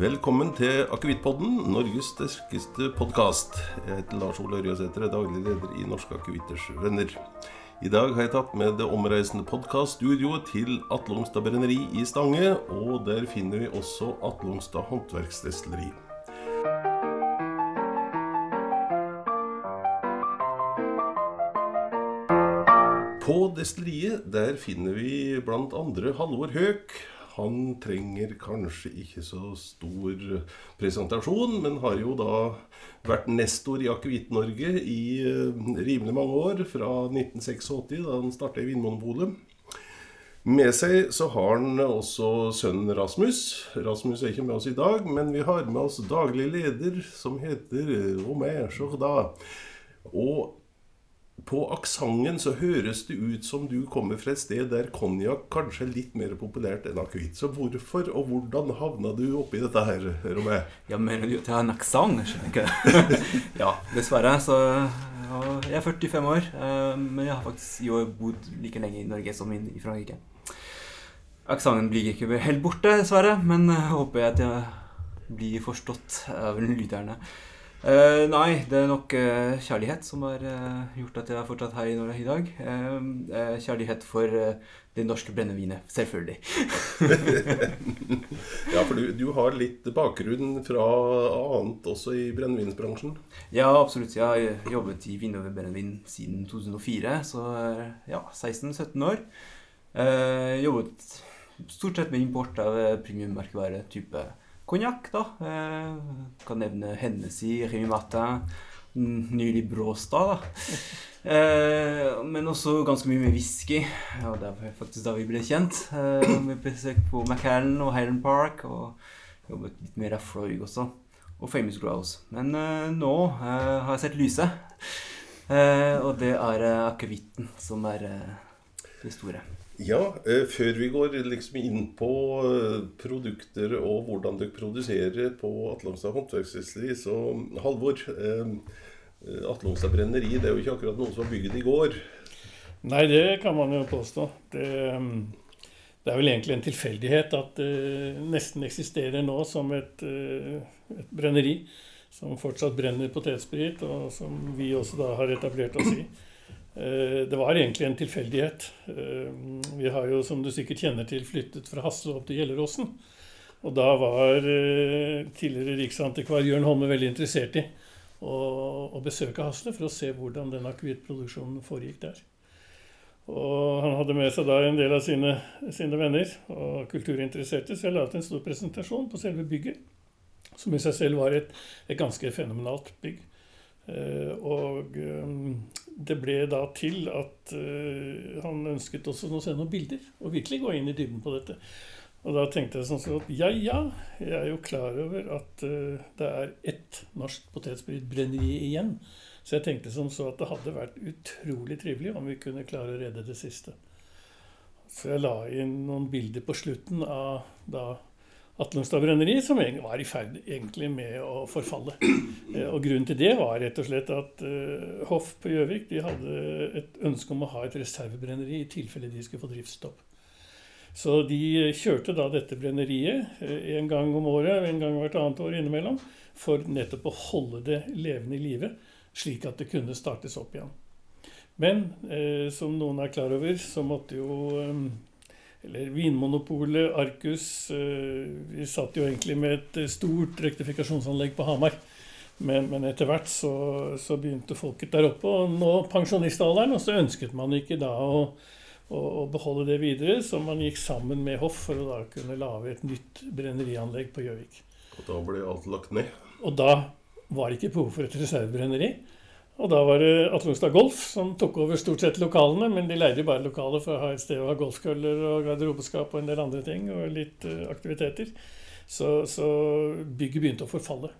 Velkommen til Akevittpodden, Norges sterkeste podkast. Jeg heter Lars Ole Ørjasæter, er daglig leder i Norske Akevitters Venner. I dag har jeg tatt med det omreisende podkaststudioet til Atlongstad brenneri i Stange, og der finner vi også Atlongstad håndverksdestilleri. På destilleriet der finner vi blant andre Halvor Høek. Han trenger kanskje ikke så stor presentasjon, men har jo da vært nestor i Akevitt-Norge i eh, rimelig mange år. Fra 1986, da han starta i Vinmonopolet. Med seg så har han også sønnen Rasmus. Rasmus er ikke med oss i dag, men vi har med oss daglig leder, som heter Romain Jourda. Og på aksenten så høres det ut som du kommer fra et sted der konjakk kanskje er litt mer populært enn akevitt. Så hvorfor og hvordan havna du oppi dette her, Romé? Ja, mener du at jeg har en aksent? Skjønner ikke. ja, dessverre. Så ja, jeg er 45 år, eh, men jeg har faktisk jo bodd like lenge i Norge som i Frankrike. Aksenten blir ikke helt borte, dessverre, men håper jeg at jeg blir forstått av lytterne. Uh, nei, det er nok uh, kjærlighet som har uh, gjort at jeg er fortsatt her i Norge i dag. kjærlighet for det norske brennevinet, selvfølgelig. ja, for du, du, har litt bakgrunn fra annet også i brennevinsbransjen? Ja, absolutt. Jeg har jobbet i Vinover brennevin siden 2004, så ja, 16-17 år. jobbet stort sett med import av premiummerkevare type konjakk, da. Eh, kan nevne Hennessy, Rémy Martin, nylig Bråstad. da. Eh, men også ganske mye med whisky. Ja, det var faktisk da vi ble kjent. Eh, med besøk på Macallan og Highland Park. Og jobbet litt mer av Freud også. Og Famous Grouse. Men eh, nå har jeg sett lyset. Eh, og det er akevitten som er det store. Ja, eh, før vi går liksom inn på eh, produkter og hvordan dere produserer på Atlongstad håndverksdestilleri, så Halvor eh, Atlongstad brenneri det er jo ikke akkurat noe som var bygd i går. Nei, det kan man jo påstå. Det, det er vel egentlig en tilfeldighet at det nesten eksisterer nå som et, et brenneri som fortsatt brenner potetsprit, og som vi også da har etablert oss i. Eh, det var egentlig en tilfeldighet. Eh, vi har jo, som du sikkert kjenner til, flyttet fra Hasle opp til Gjelleråsen. Og da var eh, tidligere riksantikvar Jørn Holme veldig interessert i å, besøke Hasle for å se hvordan den akevittproduksjonen foregikk der. Og han hadde med seg da en del av sine, sine venner og kulturinteresserte, så jeg la ut en stor presentasjon på selve bygget, som i seg selv var et, et ganske fenomenalt bygg. Eh, og eh, det ble da til at eh, han ønsket også å se noen bilder, og virkelig gå inn i dybden på dette. Og da tenkte jeg sånn at ja, ja, jeg er jo klar over at det er ett norsk potetspritbrenneri igjen. Så jeg tenkte som så at det hadde vært utrolig trivelig om vi kunne klare å redde det siste. Så jeg la inn noen bilder på slutten av da Atlungstad brenneri, som var i ferd egentlig med å forfalle. Eh, og Grunnen til det var rett og slett at uh, Hoff på Gjøvik de hadde et ønske om å ha et reservebrenneri i tilfelle de skulle få driftsstopp. Så de kjørte da dette brenneriet uh, en gang om året, en gang hvert annet år innimellom, for nettopp å holde det levende i live, slik at det kunne startes opp igjen. Men eh, som noen er klar over, så måtte jo um, eller Vinmonopolet, Arcus eh, Vi satt jo egentlig med et eh, stort rektifikasjonsanlegg på Hamar. Men, men etter hvert så, så, begynte folket der oppe å nå pensjonistalderen, og så ønsket man ikke da å, å, å, beholde det videre, så man gikk sammen med Hoff for å da kunne lage et nytt brennerianlegg på Gjøvik. Og da ble alt lagt ned? Og da var det ikke behov for et reservebrenneri. Og da var det Atlungstad Golf som tok over stort sett lokalene, men de leide bare lokaler for å ha et sted å ha golfkøller og garderobeskap og en del andre ting, og litt uh, aktiviteter. Så, så, bygget begynte å forfalle.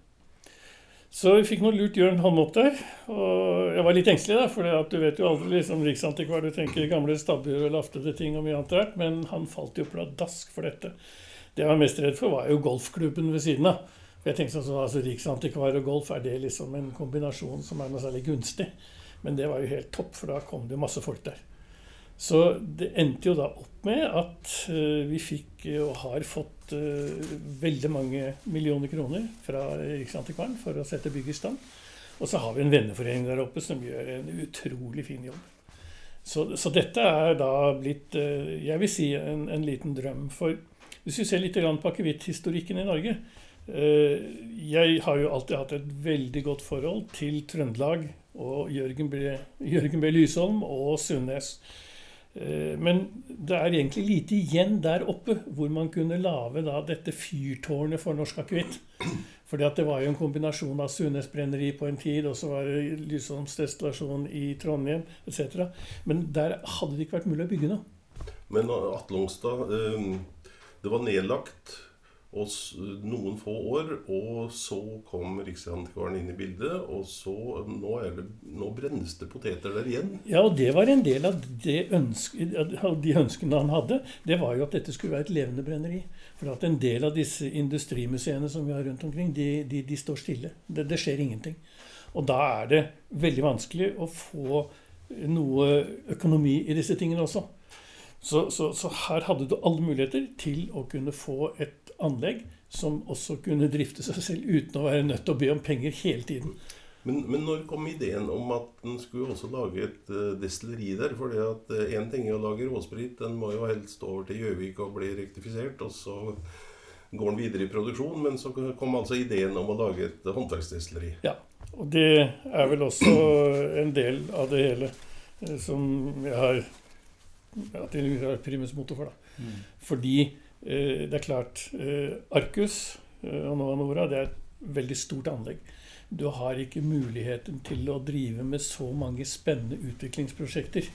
Så vi fikk noe lurt Jørn Holme opp der. Og jeg var litt engstelig, da, for du vet jo aldri liksom Riksantikvar, du tenker gamle stabbur og laftede ting og mye annet rart, men han falt jo pladask for dette. Det jeg var mest redd for, var jo golfklubben ved siden av. Jeg tenkte sånn, altså Riksantikvar og golf, er det liksom en kombinasjon som er noe særlig gunstig? Men det var jo helt topp, for da kom det masse folk der. Så det endte jo da opp med at uh, vi fikk uh, og har fått uh, veldig mange millioner kroner fra Riksantikvaren for å sette bygget i stand. Og så har vi en venneforening der oppe som gjør en utrolig fin jobb. Så, så dette er da blitt, jeg vil si, en, en liten drøm. For hvis vi ser litt på akevitthistorikken i Norge Jeg har jo alltid hatt et veldig godt forhold til Trøndelag og Jørgen B. Lysholm og Sundnes. Eh, men det er egentlig lite igjen der oppe hvor man kunne lage dette fyrtårnet for norsk akevitt. Fordi det var jo en kombinasjon av Sunes brenneri på en tid, og så var det Lysholms destillasjon i Trondheim etc. Men der hadde det ikke vært mulig å bygge noe. Men Atle Ongstad, eh, det var nedlagt og noen få år, og så kom Riksantikvaren inn i bildet. Og så nå, det, nå, brennes det poteter der igjen. Ja, og det var en del av ønske, de ønskene han hadde. Det var jo at dette skulle være et levende brenneri. For at en del av disse industrimuseene som vi har rundt omkring, de, de, de står stille. Det, det skjer ingenting. Og da er det veldig vanskelig å få noe økonomi i disse tingene også. Så, så, så, her hadde du alle muligheter til å kunne få et anlegg som også kunne drifte seg selv uten å være nødt til å be om penger hele tiden. Men, men når kom ideen om at en skulle også lage et uh, destilleri der? For én uh, ting er å lage råsprit, den må jo helst over til Gjøvik og bli rektifisert. Og så går den videre i produksjon. Men så kom altså ideen om å lage et håndverksdestilleri. Ja, og det er vel også en del av det hele uh, som jeg har ja, til primus motor for. da. Mm. Fordi Eh, det er klart eh, Arcus eh, og Nova Nora det er et veldig stort anlegg. Du har ikke muligheten til å drive med så mange spennende utviklingsprosjekter.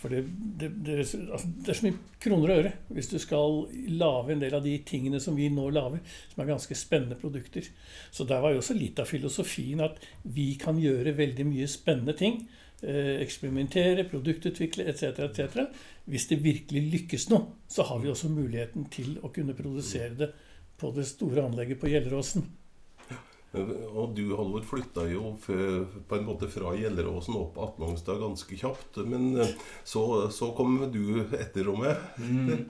For det, det, det, altså, det, er så mye kroner og øre hvis du skal lage en del av de tingene som vi nå lager, som er ganske spennende produkter. Så der var jo også litt av filosofien at vi kan gjøre veldig mye spennende ting. Eksperimentere, produktutvikle etc. etc. Hvis det virkelig lykkes nå, så har vi også muligheten til å kunne produsere det på det store anlegget på Gjelleråsen. Og du, Halvor, flytta jo på en måte fra Gjelleråsen opp Atmangstad ganske kjapt. Men eh, så, så kom du etter og med. mm.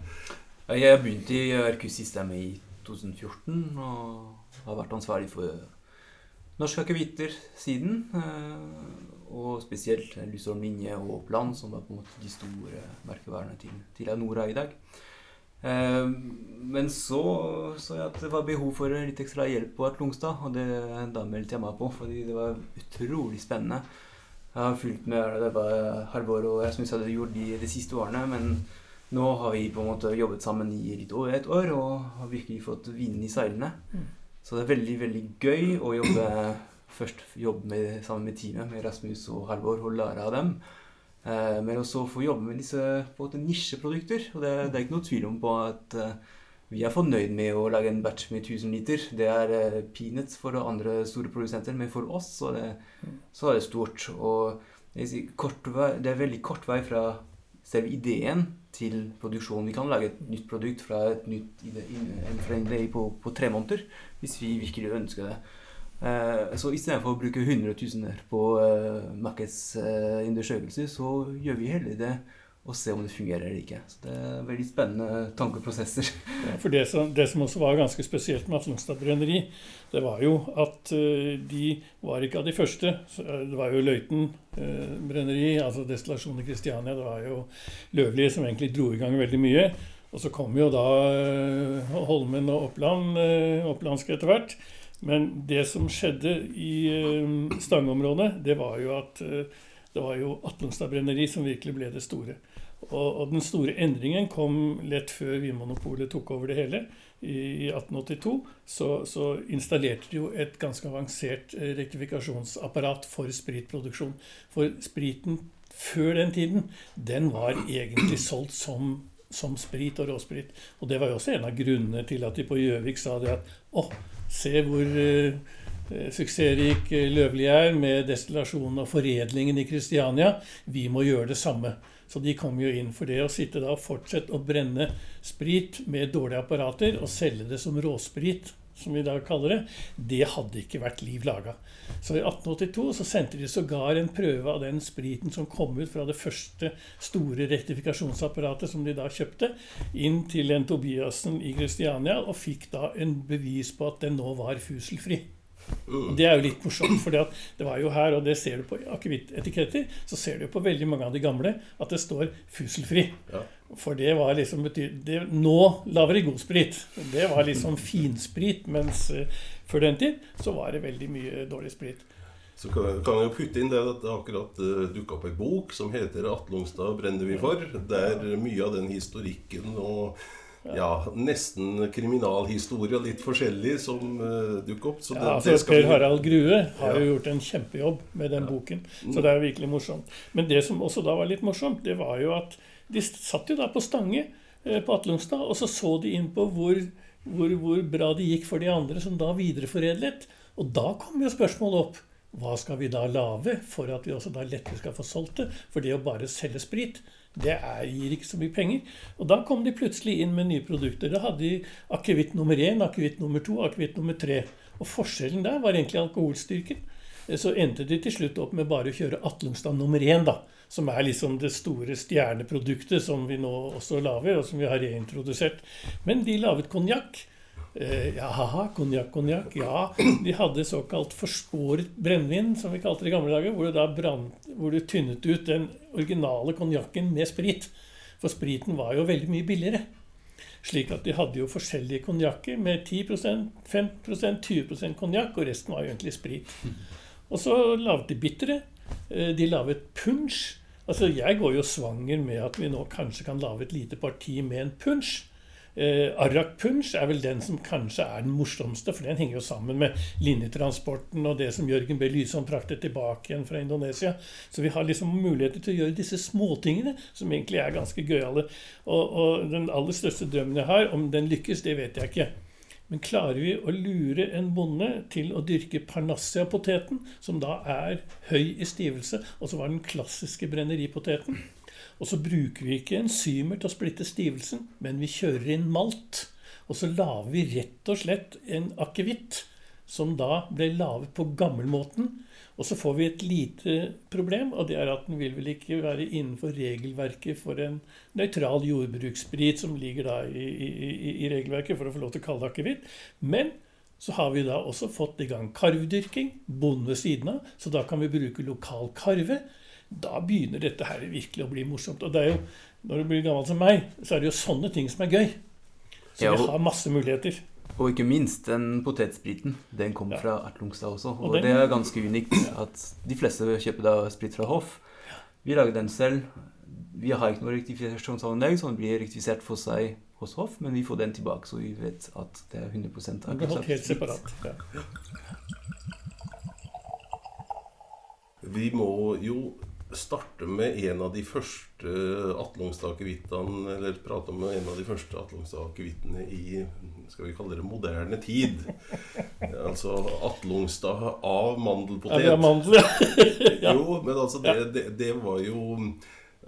Jeg begynte i RQ-systemet i 2014 og har vært ansvarlig for norske akevitter siden. Eh, og spesielt Lysholm Linje og Oppland, som var på en måte de store merkevarene til, til Anora i dag. Eh, men så så jeg at det var behov for litt ekstra hjelp på Atlungstad, og det da meldte jeg meg på, fordi det var utrolig spennende. Jeg har fulgt med det var Halvor og jeg synes jeg hadde gjort de, de siste årene, men nå har vi på en måte jobbet sammen i litt over et år og har virkelig fått vinden i seilene. Mm. Så det er veldig, veldig gøy å jobbe først jobbe med, sammen med teamet, med Rasmus og Halvor, og lære av dem. Eh, men også få jobbe med disse på en nisjeprodukter. Og det, det, er ikke noe tvil om på at eh, vi er fornøyd med å lage en batch med 1000 liter. Det er eh, peanuts for andre store produsenter, men for oss så er det, så er det stort. Og vei, det er veldig kort vei fra selve ideen til produksjonen. Vi kan lage et nytt produkt fra, et nytt, idé på, på tre måneder hvis vi virkelig ønsker det. Eh, så istedenfor å bruke hundretusener på eh, markedsundersøkelser, så gjør vi heller det og se om det fungerer eller ikke. Så Det er veldig spennende tankeprosesser. For det som, det som, også var ganske spesielt med Atlungstad brenneri, det var jo at uh, de var ikke av de første. Det var jo Løiten uh, brenneri, altså destillasjonen i Kristiania. Det var jo Løvli som egentlig dro i gang veldig mye. Og så kom jo da Holmen og Oppland, opplandsk etter hvert. Men det som skjedde i Stangeområdet, det var jo at det var jo Atlungstad brenneri som virkelig ble det store. Og, og, den store endringen kom lett før Vinmonopolet tok over det hele. I, i 1882 så, så, installerte de jo et ganske avansert uh, rektifikasjonsapparat for spritproduksjon. For spriten før den tiden, den var egentlig solgt som som sprit og råsprit. Og det var jo også en av grunnene til at de på Gjøvik sa det at å, Se hvor uh, suksessrik eh, Løvli er med destillasjonen og foredlingen i Kristiania. Vi må gjøre det samme. Så de kom jo inn for det. Å sitte da og fortsette å brenne sprit med dårlige apparater og selge det som råsprit som vi da kaller det, det hadde ikke vært liv laga. Så i 1882 så sendte de sågar en prøve av den spriten som kom ut fra det første store rektifikasjonsapparatet som de da kjøpte, inn til en Tobiassen i Kristiania, og fikk da en bevis på at den nå var fuselfri. Og Det er jo litt morsomt, for det var jo her, og det ser du på akevittetiketter, så ser du på veldig mange av de gamle at det står 'fuselfri'. Ja. For det var liksom det, Nå lager de god sprit. Det var liksom finsprit, mens uh, før den tid så var det veldig mye dårlig sprit. Så kan, kan jeg putte inn det at det akkurat uh, dukka opp ei bok som heter 'Atlungstad brenner vi for'. Der mye av den historikken og ja, nesten kriminalhistorie og litt forskjellig som uh, dukker opp. Så det, ja, for det Per Harald Grue har ja. jo gjort en kjempejobb med den ja. boken. Så det er virkelig morsomt. Men det som også da var litt morsomt, det var jo at de satt jo da på Stange eh, på Atlungstad, og så så de inn på hvor, hvor, hvor bra det gikk for de andre som da videreforedlet. Og da kom jo spørsmålet opp. Hva skal vi da lage for at vi også da lettere skal få solgt det? For det å bare selge sprit, det er, gir ikke så mye penger. Og da kom de plutselig inn med nye produkter. Da hadde de akevitt nummer én, akevitt nummer to, akevitt nummer tre. Og forskjellen der var egentlig alkoholstyrken. Så endte de til slutt opp med bare å kjøre Atlungstad nummer én, da. Som er liksom det store stjerneproduktet som vi nå også lager, og som vi har reintrodusert. Men de laget konjakk. Eh, ja, konjakk, konjakk. Ja, de hadde såkalt forskåret brennevin, som vi kalte det i gamle dager, hvor du, da brant, hvor du tynnet ut den originale konjakken med sprit. For spriten var jo veldig mye billigere. Slik at de hadde jo forskjellige konjakker med 10% 5% 20% konjakk, og resten var jo egentlig sprit. Og så laget de bitre. Eh, de laget punsj. Altså, jeg går jo svanger med at vi nå kanskje kan lage et lite parti med en punch. Eh, Arrak Punch er vel den som kanskje er den morsomste, for den henger jo sammen med linjetransporten og det som Jørgen B. Lysholm fraktet tilbake igjen fra Indonesia. Så vi har liksom muligheter til å gjøre disse småtingene, som egentlig er ganske gøyale. Og, og den aller største drømmen jeg har, om den lykkes, det vet jeg ikke. Men klarer vi å lure en bonde til å dyrke Parnassia-poteten, som da er høy i stivelse, og som var den klassiske brenneripoteten, og så bruker vi ikke enzymer til å splitte stivelsen, men vi kjører inn malt. Og så lager vi rett og slett en akevitt som da ble laget på gammelmåten. Og så får vi et lite problem, og det er at den vil vel ikke være innenfor regelverket for en nøytral jordbrukssprit som ligger da i, i, i, regelverket for å få lov til å kalle det akevitt. Men så har vi da også fått i gang karvdyrking, bonde ved siden av, så da kan vi bruke lokal karve da begynner dette her virkelig å bli morsomt. Og det er jo, når du blir gammel som meg, så er det jo sånne ting som er gøy. Så ja, og, vi har masse muligheter. Og ikke minst den potetspriten. Den kom ja. fra Ertlungstad også. Og, og den, det er ganske unikt at de fleste kjøper da sprit fra Hoff. Vi lager den selv. Vi har ikke noe rektifikasjonsanlegg, så den blir rektifisert for seg hos Hoff, men vi får den tilbake, så vi vet at det er 100 av Det er helt separat. Ja. Vi må jo starte med en av de første Atlungstad-akevittene, eller prate om en av de første Atlungstad-akevittene i skal vi kalle det moderne tid. Altså Atlungstad av mandelpotet. Ja, mandel, ja. Jo, men altså det, det, det var jo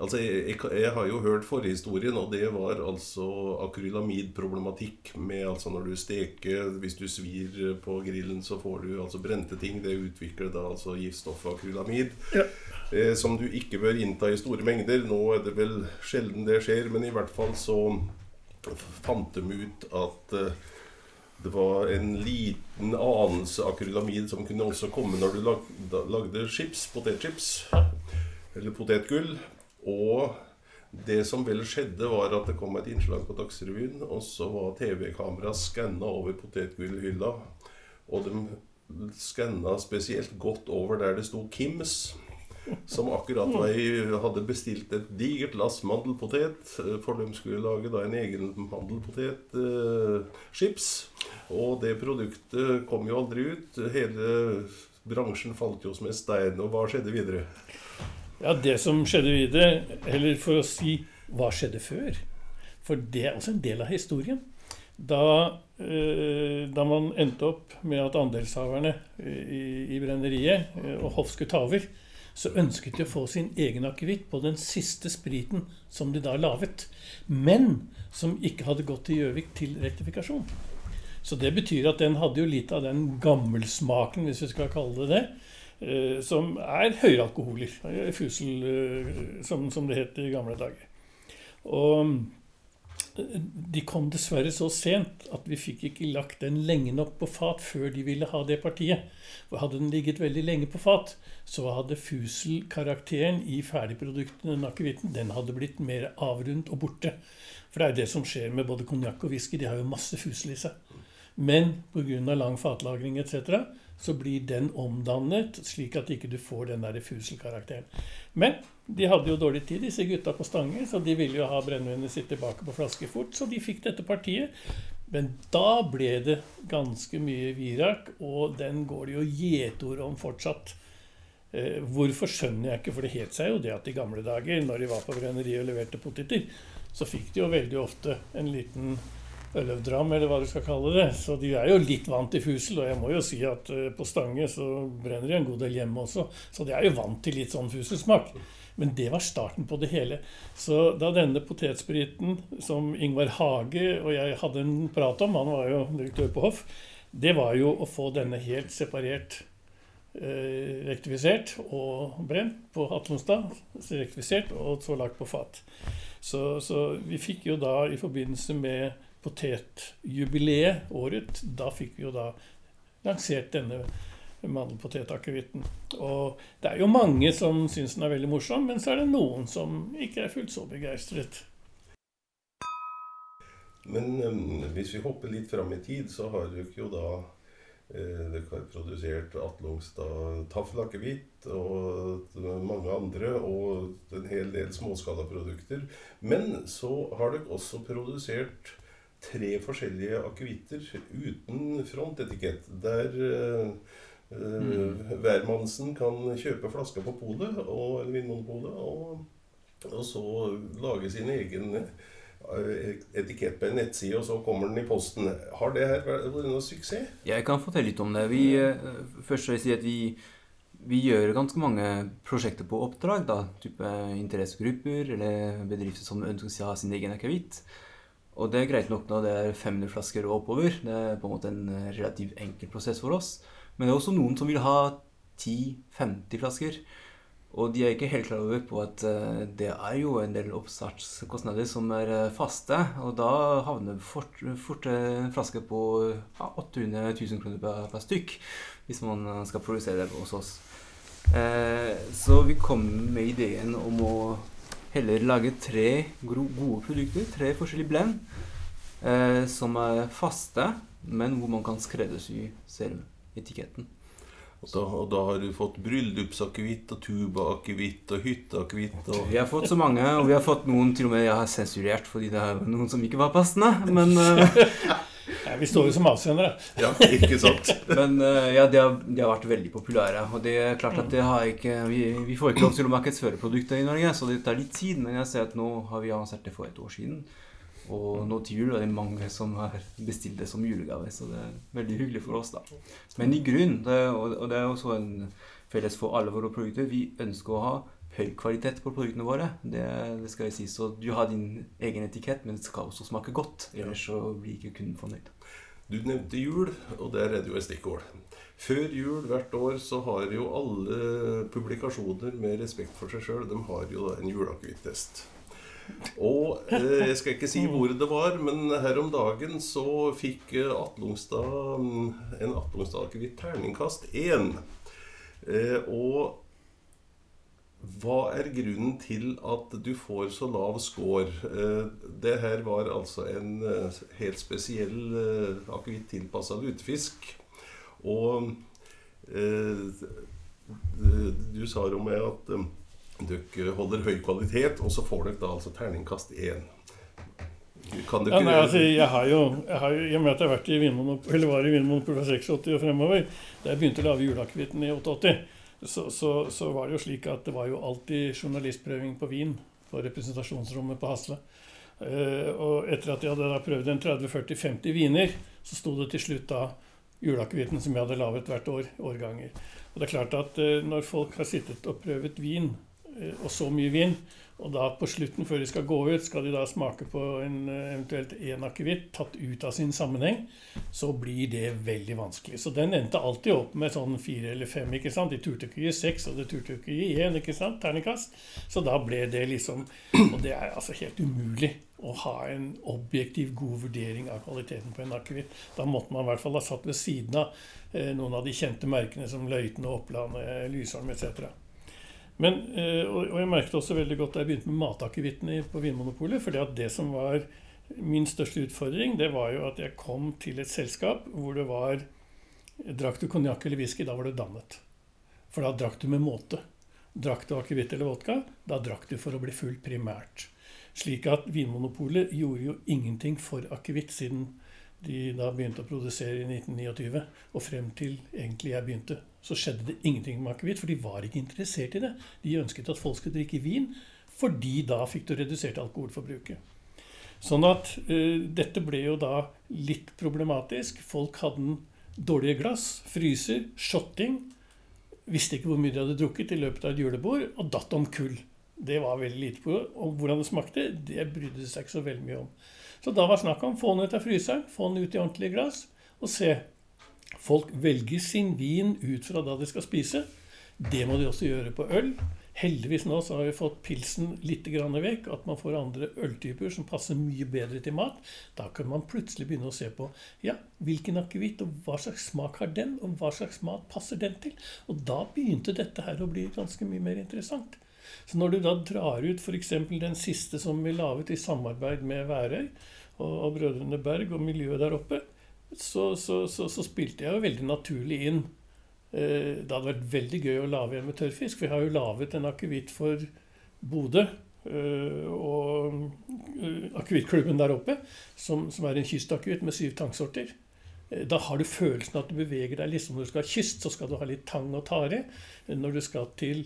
Altså, jeg, jeg, har jo hørt forhistorien, og det var altså akrylamidproblematikk med altså når du steker Hvis du svir på grillen, så får du altså brente ting. Det utvikler da altså giftstoffet akrylamid. Ja. Eh, som du ikke bør innta i store mengder. Nå er det vel sjelden det skjer, men i hvert fall så fant de ut at eh, det var en liten anelse akrylamid som kunne også komme når du lagde, lagde chips, potetchips. Eller potetgull. Og det som vel skjedde, var at det kom et innslag på Dagsrevyen, og så var TV-kameraet skanna over potetgullhylla. Og de skanna spesielt godt over der det sto Kims. Som akkurat hadde bestilt et digert lass mandelpotet. For de skulle lage da en egen mandelpotetchips. Eh, og det produktet kom jo aldri ut. Hele bransjen falt jo som en stein. Og hva skjedde videre? Ja, Det som skjedde videre, eller for å si hva skjedde før For det er også en del av historien. Da, eh, da man endte opp med at andelshaverne i, i brenneriet eh, og Hoff skulle ta over, så ønsket de å få sin egen akevitt på den siste spriten som de da laget. Men som ikke hadde gått til Gjøvik til rektifikasjon. Så det betyr at den hadde jo litt av den gammelsmaken, hvis vi skal kalle det det. Eh, Som er høyalkoholer. eh, Fusel, eh, som, som det het i gamle dager. Og de kom dessverre så sent at vi fikk ikke lagt den lenge nok på fat før de ville ha det partiet. For hadde den ligget veldig lenge på fat, så hadde fuselkarakteren i ferdigproduktene, den den hadde blitt mer avrundt og borte. For det er det som skjer med både konjakk og whisky. De har jo masse fusel i seg. Men pga. lang fatlagring etc. så blir den omdannet slik at ikke du får den der fuselkarakteren. Men de hadde jo dårlig tid, disse gutta på Stange, så de ville jo ha brennevinet sitt tilbake på flaske fort, så de fikk dette partiet. Men da ble det ganske mye virak, og den går det jo gjetord om fortsatt. Eh, hvorfor skjønner jeg ikke, for det het seg jo det at i gamle dager, når de var på brenneriet og leverte poteter, så fikk de jo veldig ofte en liten øløvdram, eller hva du skal kalle det. Så de er jo litt vant til fusel, og jeg må jo si at eh, på Stange så brenner de en god del hjemme også, så de er jo vant til litt sånn fuselsmak. Men det var starten på det hele. Så da denne potetspriten som Ingvar Hage og jeg hadde en prat om, han var jo direktør på hoff, det var jo å få denne helt separert eh, rektifisert og brent på Atlonstad. Rektifisert og så lagt på fat. Så, så vi fikk jo da i forbindelse med potetjubileet året, da fikk vi jo da lansert denne mandelpotetakevitten. Og det er jo mange som syns den er veldig morsom, men så er det noen som ikke er fullt så begeistret. Men um, hvis vi hopper litt fram i tid, så har dere jo da eh, Dere har produsert Atlungstad taffelakevitt og mange andre, og en hel del småskalaprodukter. Men så har dere også produsert tre forskjellige akevitter uten frontetikett. Der eh, hvermannsen kan kjøpe flasker på polet, eller Vinmonopolet, og, og så lage sin egen eh, etikett på en nettside, og så kommer den i posten. Har det her vært vært noe suksess? Jeg kan fortelle litt om det. Vi, eh, først vil jeg si at vi, vi gjør ganske mange prosjekter på oppdrag. da, type Interessegrupper eller bedrifter som ønsker å ha sin egen akevitt. Og det er greit nok når det er 500 flasker og oppover. Det er på en måte en relativt enkel prosess for oss. Men det er også noen som vil ha 10-50 flasker. Og de er ikke helt klar over på at eh, det er jo en del oppstartskostnader som er eh, faste. Og da havner fort, fort en flaske på ja, 800 000 kroner per, stykk hvis man eh, skal produsere det hos oss. Eh, så vi kom med ideen om å heller lage tre gode produkter, tre forskjellige blend, eh, som er faste, men hvor man kan skreddersy selv etiketten. Og da, og da har du fått bryllupsakevitt og tubaakevitt og hytteakevitt og Vi har fått så mange, og vi har fått noen til og med jeg har sensurert fordi det er noen som ikke var passende. Men, eh, Ja, vi står jo som avsendere. Ja, ikke sant? men eh, ja, de har, de har vært veldig populære. Og det er klart at det har ikke vi, vi får ikke lov til å markedsføre produkter i Norge, så det tar litt tid. Men jeg ser at nå har vi avansert det for et år siden. Og nå til jul er det mange som har bestilt det som julegave, så det er veldig hyggelig for oss, da. Men i grunn, det, og, og det er også en felles for alle våre produkter, vi ønsker å ha høy kvalitet på produktene våre. Det, det skal jeg si. Så du har din egen etikett, men det skal også smake godt. Ellers så blir ikke kunden fornøyd. Du nevnte jul, og der er det jo et stikkord. Før jul hvert år så har jo alle publikasjoner med respekt for seg sjøl, de har jo en juleakevittest. Og eh, jeg skal ikke si hvor det var, men her om dagen så fikk eh, Atlungstad mm, en Atlungstad-akevitt terningkast én. Eh, og hva er grunnen til at du får så lav score? Eh, det her var altså en eh, helt spesiell eh, akevitt tilpassa lutefisk. Og du sa jo med at dere holder høy kvalitet, og så får dere da altså terningkast 1. Kan dere Ja, nei, altså, jeg har jo, jeg har jo, I og med at jeg har vært i Vinmonopol, eller var i Vinmonopol fra 86 og fremover, da jeg begynte å lage juleakevitten i 88, så, så, så var det jo slik at det var jo alltid journalistprøving på vin på representasjonsrommet på Hasle. Eh, og etter at jeg hadde da prøvd en 30-40-50 viner, så sto det til slutt da julakevitten som jeg hadde laget hvert år, årganger. Og det er klart at eh, når folk har sittet og prøvet vin eh, og så mye vin. Og da på slutten, før de skal gå ut, skal de da smake på en eh, eventuelt én akevitt tatt ut av sin sammenheng. Så blir det veldig vanskelig. Så den endte alltid opp med sånn fire eller fem. ikke sant? De turte ikke gi seks, og de turte ikke gi én, ikke sant? Terningkast. Så da ble det liksom Og det er altså helt umulig å ha en objektiv, god vurdering av kvaliteten på en akevitt. Da måtte man i hvert fall ha satt ved siden av eh, noen av de kjente merkene som Løiten og Oppland, eh, Lysholm etc. Men, eh, og jeg merket også veldig godt da jeg begynte med matakevittene på Vinmonopolet. fordi at det som var min største utfordring, det var jo at jeg kom til et selskap hvor det var Drakk du konjakk eller whisky, da var du dannet. For da drakk du med måte. Drakk du akevitt eller vodka, da drakk du for å bli full primært. Slik at Vinmonopolet gjorde jo ingenting for akevitt siden de da begynte å produsere i 1929, og frem til egentlig jeg begynte så skjedde det ingenting med akevitt, for de var ikke interessert i det. De ønsket at folk skulle drikke vin, fordi da fikk du redusert alkoholforbruket. Sånn at uh, dette ble jo da litt problematisk. Folk hadde dårlige glass, fryser, shotting. Visste ikke hvor mye de hadde drukket i løpet av et julebord, og datt om kull. Det var veldig lite på. Og hvordan det smakte, det brydde de seg ikke så veldig mye om. Så da var snakk om få den ut av fryseren, få den ut i ordentlige glass, og se Folk velger sin vin ut fra da de skal spise. Det må de også gjøre på øl. Heldigvis nå så har vi fått pilsen litt vekk, at man får andre øltyper som passer mye bedre til mat. Da kan man plutselig begynne å se på ja, hvilken akevitt og hva slags smak har den, og hva slags mat passer den til. Og da begynte dette her å bli ganske mye mer interessant. Så når du da drar ut f.eks. den siste som vi laget i samarbeid med Værøy og, og Brødrene Berg og miljøet der oppe, så, så, så, så, spilte jeg jo veldig naturlig inn. Eh, det hadde vært veldig gøy å lage en med tørrfisk, jeg har jo laget en akevitt for Bodø. Eh, og eh, akevittklubben der oppe, som, som er en kystakevitt med syv tangsorter. Da har du følelsen at du beveger deg liksom Når du skal ha kyst, så skal du ha litt tang og tare. Når du skal til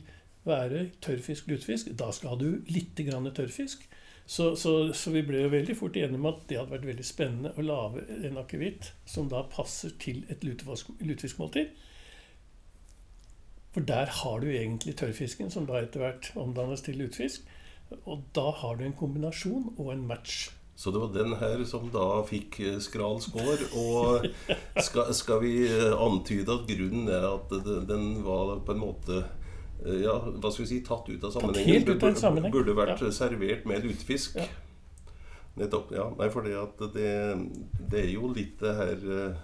være tørrfisk, lutefisk, da skal du litt grann tørrfisk. Så, så, så, vi ble jo veldig fort enige om at det hadde vært veldig spennende å lage en akevitt som da passer til et lutefiskmåltid. For der har du egentlig tørrfisken, som da etter hvert omdannes til lutefisk. Og da har du en kombinasjon og en match. Så det var den her som da fikk eh, skral score. Og skal, skal vi eh, antyde at grunnen er at den var på en måte ja, hva skal vi si, tatt ut av sammenhengen. Helt ut av en sammenheng. Burde vært ja. servert med lutefisk. Ja. Nettopp. ja. Nei, for det, det, det er jo litt det her eh,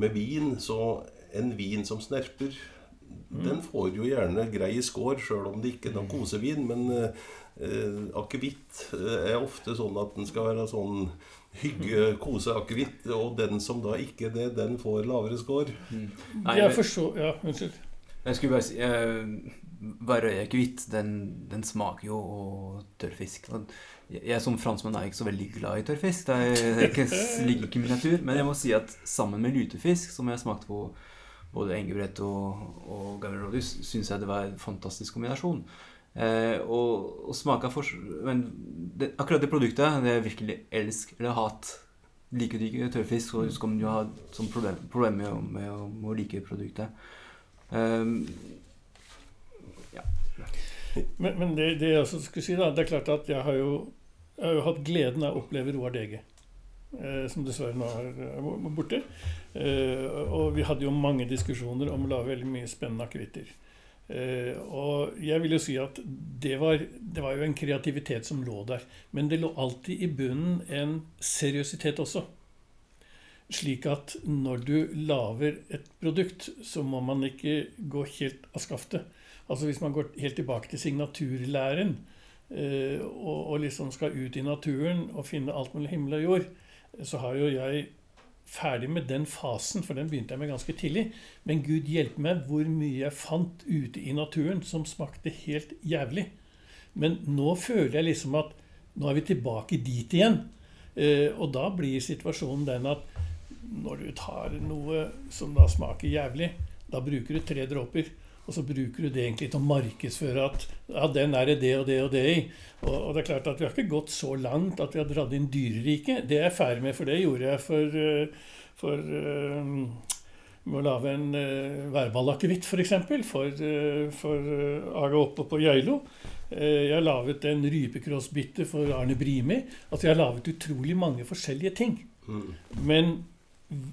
med vin. Så en vin som snerper, mm. den får jo gjerne grei skår, sjøl om det ikke er noe mm. kosevin. Men eh, akevitt eh, er ofte sånn at den skal være sånn hygge, kose akevitt. Og den som da ikke er det, den får lavere skår. Mm. Nei, jeg forstår, ja, Unnskyld. Jeg skulle bare si eh, Varøy-akevitt, den, den, smaker jo tørrfisk. Jeg som franskmann er ikke så veldig glad i tørrfisk. Det, ikke, ligger ikke i min natur. Men jeg må si at sammen med lutefisk, som jeg smakte på både Engebrett og, og Gabriel syns jeg det var en fantastisk kombinasjon. Eh, og, og smaka for, Men det, akkurat det produktet det er virkelig elsk eller hat. Liker du ikke tørrfisk, så om du ha sånn problem, problem med, med, med, å like produktet. Um, men, men det, det, jeg også skulle si, da, det er klart at jeg har jo, jeg har jo hatt gleden av å oppleve Roar Dege. Eh, som dessverre nå er borte. Eh, og vi hadde jo mange diskusjoner om å lage veldig mye spennende akevitter. Eh, og jeg vil jo si at det var, det var jo en kreativitet som lå der. Men det lå alltid i bunnen en seriøsitet også. Slik at når du lager et produkt, så må man ikke gå helt av skaftet. Altså Hvis man går helt tilbake til signaturlæren eh, og, og, liksom skal ut i naturen og finne alt mellom himmel og jord, så har jo jeg ferdig med den fasen, for den begynte jeg med ganske tidlig. Men Gud hjelpe meg hvor mye jeg fant ute i naturen som smakte helt jævlig. Men nå føler jeg liksom at nå er vi tilbake dit igjen. Eh, og da blir situasjonen den at når du tar noe som da smaker jævlig, da bruker du tre dråper. Og så bruker du det egentlig til å markedsføre at ja, den er det det og det og det i. Og, og, det er klart at vi har ikke gått så langt at vi har dratt inn dyreriket. Det er jeg ferdig med, for det gjorde jeg for, eh, for um, med å lage en uh, værballakevitt, f.eks. For, for, uh, for uh, Aga oppe på Geilo. Uh, jeg har laget en rypekrossbitte for Arne Brimi. Altså jeg har laget utrolig mange forskjellige ting. Mm. Men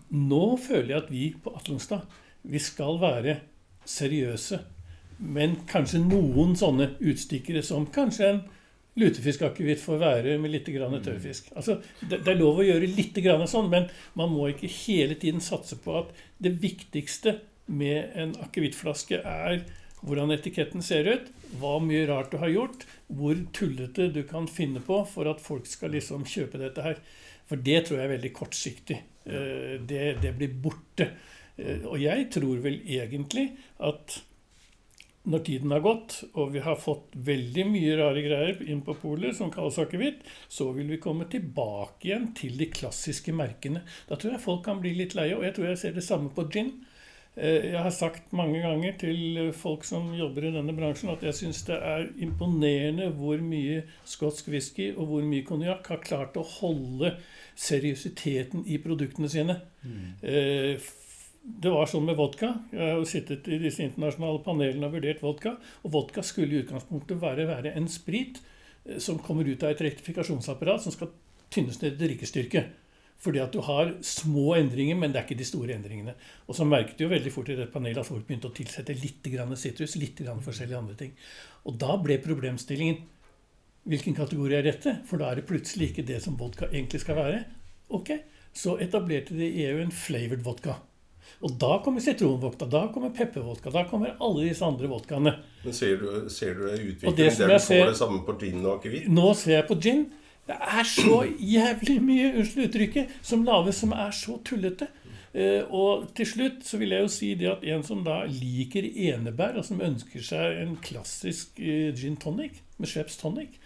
nå føler jeg at vi på Atlonstad vi skal være seriøse. Men kanskje noen sånne utstikkere som kanskje en lutefiskakevitt får være med litt grann mm. tørrfisk. Altså, det, det, er lov å gjøre litt grann sånn, men man må ikke hele tiden satse på at det viktigste med en akevittflaske er hvordan etiketten ser ut, hva mye rart du har gjort, hvor tullete du kan finne på for at folk skal liksom kjøpe dette her. For det tror jeg er veldig kortsiktig. Eh, det, det blir borte. Eh, og jeg tror vel egentlig at når tiden har gått, og vi har fått veldig mye rare greier inn på polet som kalles akevitt, så vil vi komme tilbake igjen til de klassiske merkene. Da tror jeg folk kan bli litt leie, og jeg tror jeg ser det samme på gin. Eh, jeg har sagt mange ganger til folk som jobber i denne bransjen, at jeg syns det er imponerende hvor mye skotsk whisky og hvor mye konjakk har klart å holde seriøsiteten i produktene sine. Mm. Eh, det var sånn med vodka. Jeg har jo sittet i disse internasjonale panelene og vurdert vodka. Og vodka skulle i utgangspunktet være, være en sprit eh, som kommer ut av et rektifikasjonsapparat som skal tynnes ned til drikkestyrke. Fordi at du har små endringer, men det er ikke de store endringene. Og så merket du jo veldig fort i det panelet at folk begynte å tilsette litt sitrus, litt forskjellige andre ting. Og da ble problemstillingen hvilken kategori er dette? For da er det plutselig ikke det som vodka egentlig skal være. Ok, Så etablerte de i EU en flavored vodka. Og da kommer sitronvodka, da kommer peppervodka, da kommer alle disse andre vodkaene. Men ser du, ser du det utviklingen der du får det samme på gin og akevitt? Nå ser jeg på gin. Det er så jævlig mye unnskyld uttrykket, som lages som er så tullete. Uh, og til slutt så vil jeg jo si det at en som da liker enebær, og som ønsker seg en klassisk uh, gin tonic med Schweppes tonic,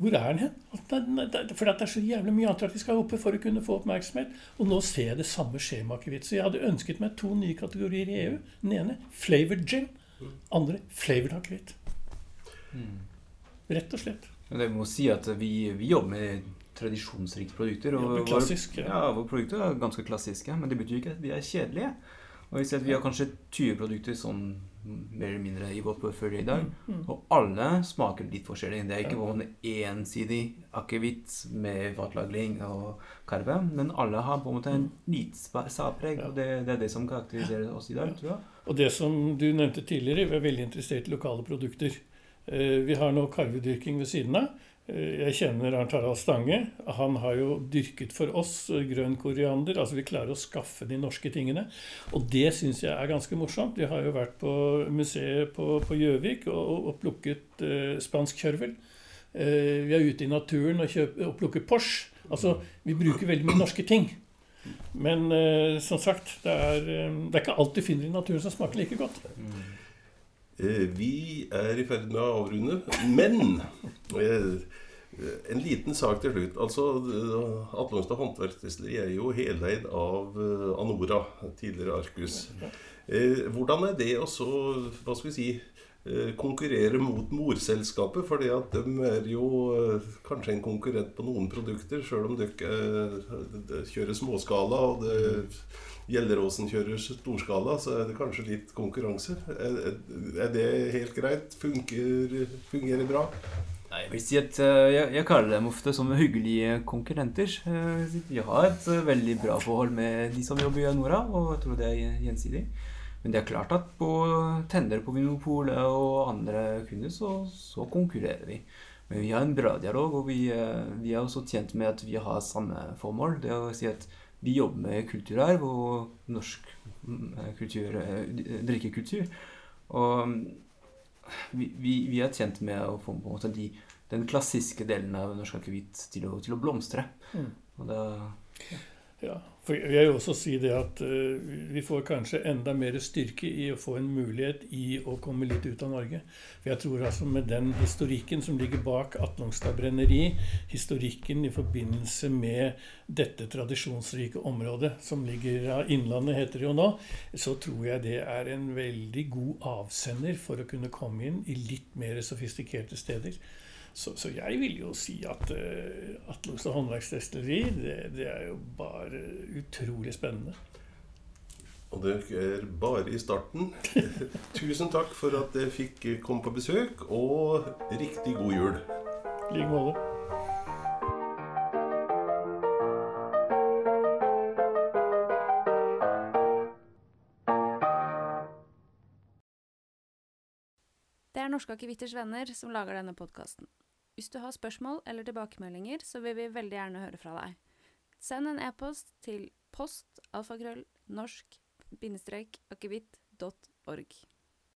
hvor er den hen? For det er så jævlig mye annet vi skal oppe for å kunne få oppmerksomhet. Og nå ser jeg det samme skje med akevitt. Så jeg hadde ønsket meg to nye kategorier i EU. Den ene flavored gin. Andre flavored akevitt. Mm. Rett og slett. Men jeg må si at vi, vi jobber med tradisjonsrike produkter. Og ja. ja, våre produkter er ganske klassiske, men det betyr ikke at vi er kjedelige. Og vi, ser at vi har kanskje 20 produkter sånn mer eller mindre i vårt portfølje i dag. Mm, mm. Og alle smaker litt forskjellig. Det er ikke bare en ensidig akevitt med fatlagring og karve, men alle har på en måte en litt liten særpreg. Og det, det, er det som karakteriserer oss i dag, tror jeg. Og det som du nevnte tidligere, vi er veldig interessert i lokale produkter. Eh, vi har nå karvedyrking ved siden av. Eh, jeg kjenner Arnt Harald Stange. Han har jo dyrket for oss eh, grønn koriander. Altså vi klarer å skaffe de norske tingene. Og det syns jeg er ganske morsomt. Vi har jo vært på museet på Gjøvik og, og, plukket eh, spansk kjørvel. Eh, vi er ute i naturen og, kjøper, og plukker Porsche. Altså vi bruker veldig mye norske ting. Men eh, som sagt, det er, det er ikke alt du finner i naturen som smaker like godt. Mm. Vi er i ferd med å avrunde, men en liten sak til slutt. Altså, Atlongstad håndverksdestilleri er jo heleid av eh, Anora, tidligere Arcus. Eh, hvordan er det å så, hva skal vi si, eh, konkurrere mot morselskapet? fordi at de er jo kanskje en konkurrent på noen produkter, sjøl om dere kjører småskala. og det Gjelleråsen kjører storskala, så er det kanskje litt konkurranse. Er, det helt greit? Funker, fungerer bra? Nei, jeg vil si at jeg, jeg, kaller dem ofte som hyggelige konkurrenter. Vi har et veldig bra forhold med de som jobber i Nora, og jeg tror det er gjensidig. Men det er klart at på tender på Vinopolet og andre kunder, så, så, konkurrerer vi. Men vi har en bra dialog, og vi, vi, er også tjent med at vi har samme formål. Det å si at vi jobber med kulturarv og norsk kultur, drikkekultur. Og vi, vi, vi, er tjent med å få på en måte de, den klassiske delen av norsk akevitt til, til, å blomstre. Mm. Og da, ja. Ja, for jeg vil også si det at uh, vi får kanskje enda mer styrke i å få en mulighet i å komme litt ut av Norge. For jeg tror altså med den historikken som ligger bak Atlongstad brenneri, historikken i forbindelse med dette tradisjonsrike området som ligger av Innlandet, heter det jo nå, så tror jeg det er en veldig god avsender for å kunne komme inn i litt mer sofistikerte steder. Så, så, jeg vil jo si at uh, Atlas og håndverksdestilleri, det, det, er jo bare utrolig spennende. Og det er bare i starten. Tusen takk for at jeg fikk komme på besøk, og riktig god jul. I like måte. Det er Norske Akevitters venner som lager denne podkasten. Hvis du har spørsmål eller tilbakemeldinger, så vil vi veldig gjerne høre fra deg. Send en e-post til post alfakrøll norsk-akevitt.org.